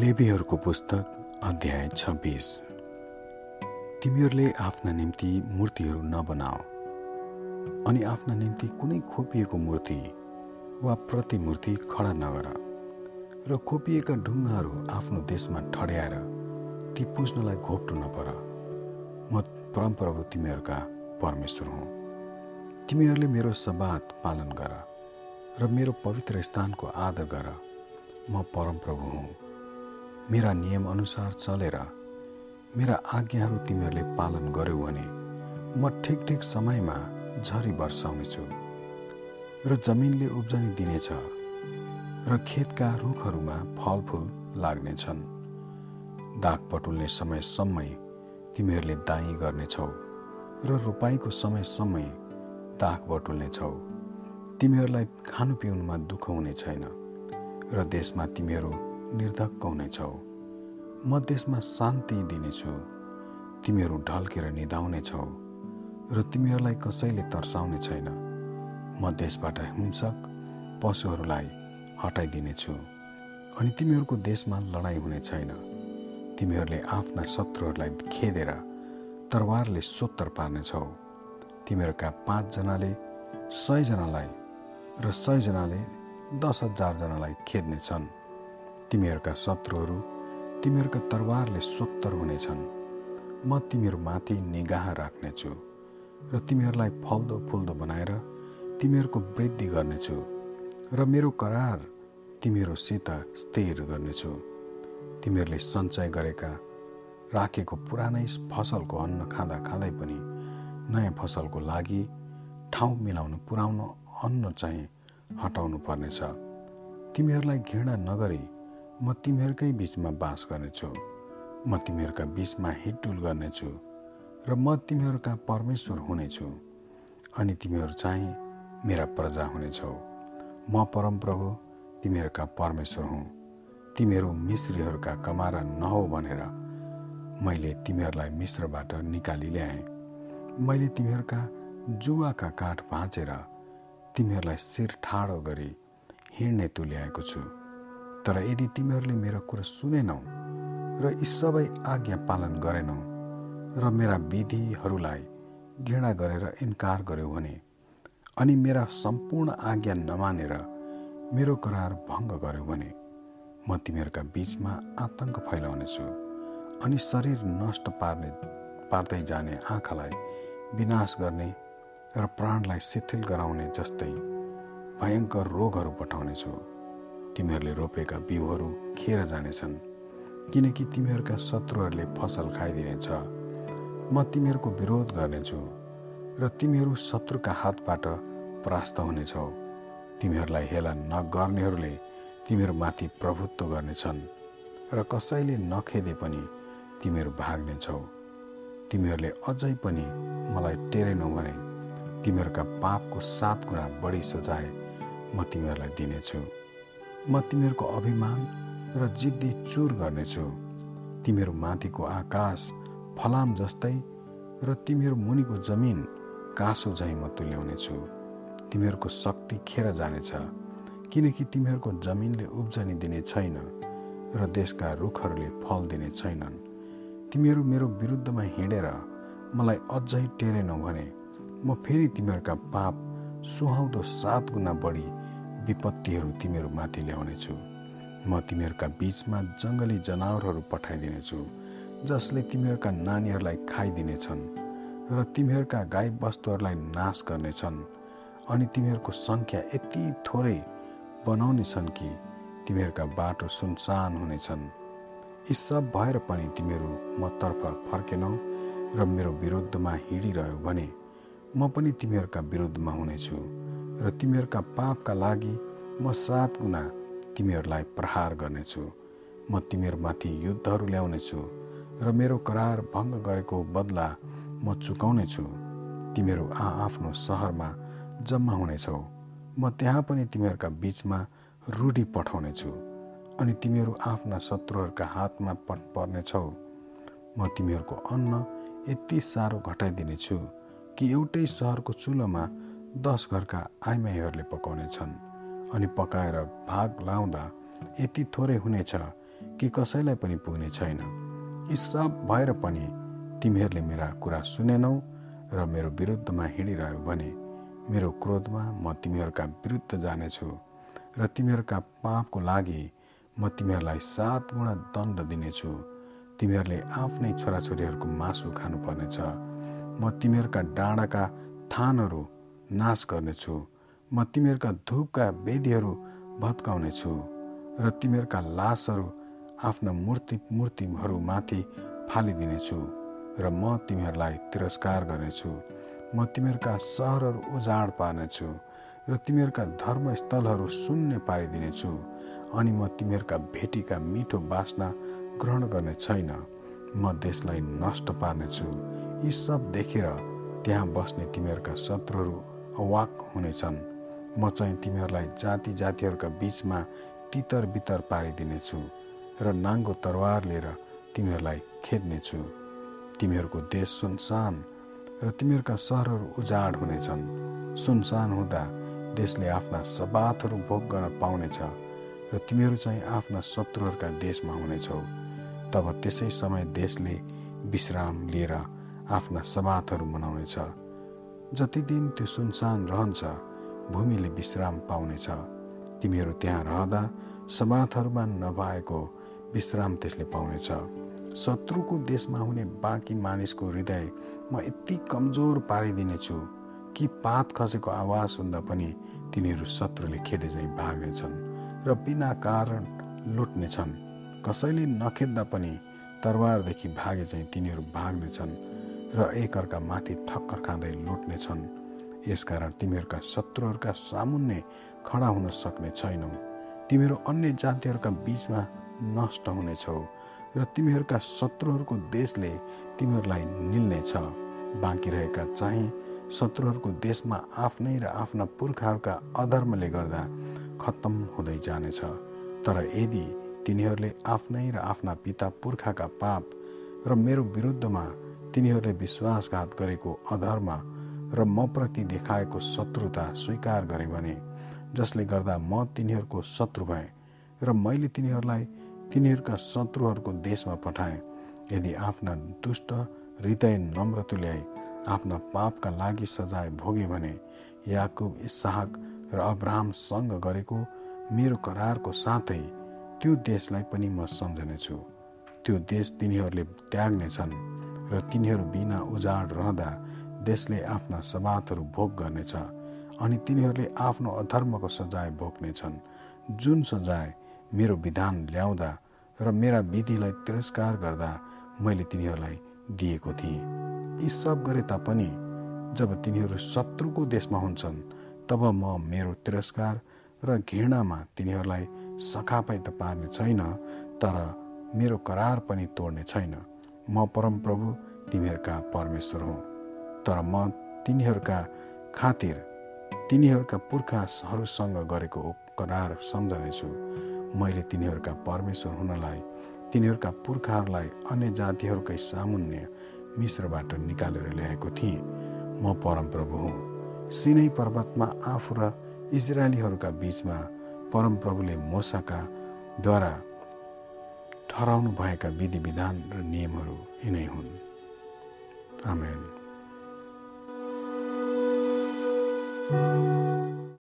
लेबीहरूको पुस्तक अध्याय छब्बिस। तिमीहरूले आफ्ना निम्ति मूर्तिहरू नबनाओ अनि आफ्ना निम्ति कुनै खोपिएको मूर्ति वा प्रतिमूर्ति खडा नगर र खोपिएका ढुङ्गाहरू आफ्नो देशमा ठड्याएर ती पुज्नलाई घोप्टो नपर। म परमप्रभु तिमीहरूका परमेश्वर हुँ। तिमीहरूले मेरो सबात पालन गर र मेरो पवित्र स्थानको आदर गर। म परमप्रभु हुँ। मेरा नियमअनुसार चलेर मेरा आज्ञाहरू तिमीहरूले पालन गर्यौ भने म ठिक ठिक समयमा झरी वर्षाउनेछु र जमिनले उब्जनी दिनेछ र खेतका रुखहरूमा फलफुल लाग्नेछन्। दाग पटुल्ने समयसम्मै तिमीहरूले दाई गर्नेछौ र रोपाइँको समयसम्मै दाग बटुल्नेछौ तिमीहरूलाई खानु पिउनुमा दुःख हुने छैन र देशमा तिमीहरू निर्धक्क हुनेछौ। म देशमा शान्ति दिनेछु। तिमीहरू ढल्केर निधाउनेछौ र तिमीहरूलाई कसैले तर्साउने छैन। म देशबाट हिंसक पशुहरूलाई हटाइदिनेछु अनि तिमीहरूको देशमा लडाइँ हुने छैन। तिमीहरूले आफ्ना शत्रुहरूलाई खेदेर तरवारले सोत्तर पार्नेछौ। तिमीहरूका पाँचजनाले सयजनालाई र सयजनाले दस हजारजनालाई खेद्नेछन् तिमीहरूका शत्रुहरू तिमीहरूका तरवारले सोत्तर हुनेछन्। म तिमीहरूमाथि निगाह राख्नेछु र तिमीहरूलाई फल्दो फुल्दो बनाएर तिमीहरूको वृद्धि गर्नेछु र मेरो करार तिमीहरूसित स्थिर गर्नेछु। तिमीहरूले सञ्चय गरेका राखेको पुरानै फसलको अन्न खाँदा खाँदै पनि नयाँ फसलको लागि ठाउँ मिलाउनु पुर्याउनु अन्न चाहिँ हटाउनु पर्नेछ। तिमीहरूलाई घृणा नगरी म तिमीहरूकै बिचमा बास गर्नेछु। म तिमीहरूका बिचमा हिटुल गर्नेछु र म तिमीहरूका परमेश्वर हुनेछु। अनि तिमीहरू चाहिँ मेरा प्रजा हुनेछौ। म परमप्रभु तिमीहरूका परमेश्वर हुँ। तिमीहरू मिश्रीहरूका कमारा नहौ भनेर मैले तिमीहरूलाई मिश्रबाट निकाली ल्याएँ मैले तिमीहरूका जुवाका काठ भाँचेर तिमीहरूलाई शिर ठाडो गरी हिँड्ने तुल्याएको छु। तर यदि तिमीहरूले मेरो कुरा सुनेनौ र यी सबै आज्ञा पालन गरेनौ र मेरा विधिहरूलाई घृणा गरेर इन्कार गर्यौ भने अनि मेरा सम्पूर्ण आज्ञा नमानेर मेरो करार भङ्ग गर्यो भने म तिमीहरूका बिचमा आतङ्क फैलाउनेछु अनि शरीर नष्ट पार्ने पार्दै जाने आँखालाई विनाश गर्ने र प्राणलाई शिथिल गराउने जस्तै भयङ्कर रोगहरू पठाउनेछु। तिमीहरूले रोपेका बिउहरू खेर जानेछन् किनकि तिमीहरूका शत्रुहरूले फसल खाइदिनेछ। म तिमीहरूको विरोध गर्नेछु र तिमीहरू शत्रुका हातबाट परास्त हुनेछौ। तिमीहरूलाई हेला नगर्नेहरूले तिमीहरूमाथि प्रभुत्व गर्नेछन् र कसैले नखेदे पनि तिमीहरू भाग्नेछौ। तिमीहरूले अझै पनि मलाई टेरेनौ भने तिमीहरूका पापको सात गुणा बढी सजाय म तिमीहरूलाई दिनेछु। म तिमीहरूको अभिमान र जिद्दी चुर गर्नेछु। तिमीहरू माथिको आकाश फलाम जस्तै र तिमीहरू मुनिको जमिन काँसो झैँ म तुल्याउनेछु। तिमीहरूको शक्ति खेर जानेछ किनकि तिमीहरूको जमिनले उब्जनी दिने छैन र देशका रुखहरूले फल दिने छैनन्। तिमीहरू मेरो विरुद्धमा हिँडेर मलाई अझै टेरेनौ भने म फेरि तिमीहरूका पाप सुहाउँदो सात गुणा बढी विपत्तिहरू तिमीहरूमाथि ल्याउनेछु म तिमीहरूका बिचमा जङ्गली जनावरहरू पठाइदिनेछु जसले तिमीहरूका नानीहरूलाई खाइदिनेछन् र तिमीहरूका गाई वस्तुहरूलाई नाश गर्नेछन्। अनि तिमीहरूको सङ्ख्या यति थोरै बनाउनेछन् कि तिमीहरूका बाटो सुनसान हुनेछन्। यी सब भएर पनि तिमीहरू मतर्फ फर्केनौ र मेरो विरुद्धमा हिँडिरह्यो भने म पनि तिमीहरूका विरुद्धमा हुनेछु। र तिमीहरूका पापका लागि म सात गुणा तिमीहरूलाई प्रहार गर्नेछु। म तिमीहरूमाथि युद्धहरू ल्याउनेछु र मेरो करार भङ्ग गरेको बदला म चुकाउनेछु। तिमीहरू आ आफ्नो सहरमा जम्मा हुनेछौ। म त्यहाँ पनि तिमीहरूका बिचमा रूढी पठाउनेछु अनि तिमीहरू आफ्ना शत्रुहरूका हातमा पर्नेछौ। म तिमीहरूको अन्न यति साह्रो घटाइदिनेछु कि एउटै सहरको चुलोमा दस घरका आइमाईहरूले पकाउने छन् अनि पकाएर भाग लाउँदा यति थोरै हुनेछ कि कसैलाई पनि पुग्ने छैन। यी सब भएर पनि तिमीहरूले मेरा कुरा सुनेनौ र मेरो विरुद्धमा हिँडिरह्यो भने मेरो क्रोधमा म तिमीहरूका विरुद्ध जानेछु र तिमीहरूका पापको लागि म तिमीहरूलाई सात गुणा दण्ड दिनेछु। तिमीहरूले आफ्नै छोराछोरीहरूको मासु खानुपर्नेछ। म तिमीहरूका डाँडाका थानहरू नाश गर्नेछु। म तिमीहरूका धुपका वेदीहरू भत्काउनेछु र तिमीहरूका लासहरू आफ्ना मूर्ति मूर्तिहरूमाथि फालिदिनेछु र म तिमीहरूलाई तिरस्कार गर्नेछु। म तिमीहरूका सहरहरू उजाड पार्नेछु र तिमीहरूका धर्मस्थलहरू शून्य पारिदिनेछु अनि म तिमीहरूका भेटीका मिठो बासना ग्रहण गर्ने छैन। म देशलाई नष्ट पार्नेछु। यी सब देखेर त्यहाँ बस्ने तिमीहरूका शत्रुहरू अवाक हुनेछन्। म चाहिँ तिमीहरूलाई जाति जातिहरूका बिचमा तितर बितर पारिदिनेछु र नाङ्गो तरवार लिएर तिमीहरूलाई खेद्नेछु। तिमीहरूको देश सुनसान र तिमीहरूका सहरहरू उजाड हुनेछन्। सुनसान हुँदा देशले आफ्ना सबातहरू भोग गर्न पाउनेछ र तिमीहरू चाहिँ आफ्ना शत्रुहरूका देशमा हुनेछौ। तब त्यसै समय देशले विश्राम लिएर आफ्ना सबातहरू मनाउनेछ। जति दिन त्यो सुनसान रहन्छ भूमिले विश्राम पाउनेछ। तिमीहरू त्यहाँ रहँदा सबातहरूमा नभएको विश्राम त्यसले पाउनेछ। शत्रुको देशमा हुने बाँकी मानिसको हृदय म यति कमजोर पारिदिनेछु कि पात खसेको आवाज सुन्दा पनि तिनीहरू शत्रुले खेदे चाहिँ भाग्नेछन् र बिना कारण लुट्नेछन्। कसैले नखेद्दा पनि तरवारदेखि भागे चाहिँ तिनीहरू भाग्नेछन्। र एकअर्कामाथि ठक्कर खाँदै लुट्नेछन्। यसकारण तिमीहरूका शत्रुहरूका सामुन्ने खडा हुन सक्ने छैनौ। तिमीहरू अन्य जातिहरूका बिचमा नष्ट हुनेछौ र तिमीहरूका शत्रुहरूको देशले तिमीहरूलाई निल्नेछ। बाँकी रहेका चाहिँ शत्रुहरूको देशमा आफ्नै र आफ्ना पुर्खाहरूका अधर्मले गर्दा खत्तम हुँदै जानेछ। तर यदि तिनीहरूले आफ्नै र आफ्ना पिता पुर्खाका पाप र मेरो विरुद्धमा तिनीहरूले विश्वासघात गरेको अधर्म र म प्रति देखाएको शत्रुता स्वीकार गरे भने जसले गर्दा म तिनीहरूको शत्रु भएँ र मैले तिनीहरूलाई तिनीहरूका शत्रुहरूको देशमा पठाएँ। यदि आफ्ना दुष्ट हृदय नम्र तुल्याई आफ्ना पापका लागि सजाय भोगे भने याकुब इसाहक र अब्राहमसँग गरेको मेरो करारको साथै त्यो देशलाई पनि म सम्झनेछु। त्यो देश तिनीहरूले त्याग्नेछन्। र तिनीहरू बिना उजाड रहँदा देशले आफ्ना सवातहरू भोग गर्नेछ अनि तिनीहरूले आफ्नो अधर्मको सजाय भोग्नेछन्। जुन सजाय मेरो विधान ल्याउँदा र मेरा विधिलाई तिरस्कार गर्दा मैले तिनीहरूलाई दिएको थिएँ। यी सब गरे तापनि जब तिनीहरू शत्रुको देशमा हुन्छन् तब म मेरो तिरस्कार र घृणामा तिनीहरूलाई सखापै त पार्ने छैन तर मेरो करार पनि तोड्ने छैन। म परमप्रभु तिमीहरूका परमेश्वर हुँ। तर म तिनीहरूका खातिर तिनीहरूका पुर्खाहरूसँग गरेको करार सम्झनेछु। मैले तिनीहरूका परमेश्वर हुनलाई तिनीहरूका पुर्खाहरूलाई अन्य जातिहरूकै सामुन्य मिश्रबाट निकालेर ल्याएको थिएँ। म परमप्रभु हुँ। सिनै पर्वतमा आफू र इजरायलीहरूका बिचमा परमप्रभुले मोसाका द्वारा ठहराउनु भएका विधि विधान र नियमहरू यिनै हुन्। आमेन।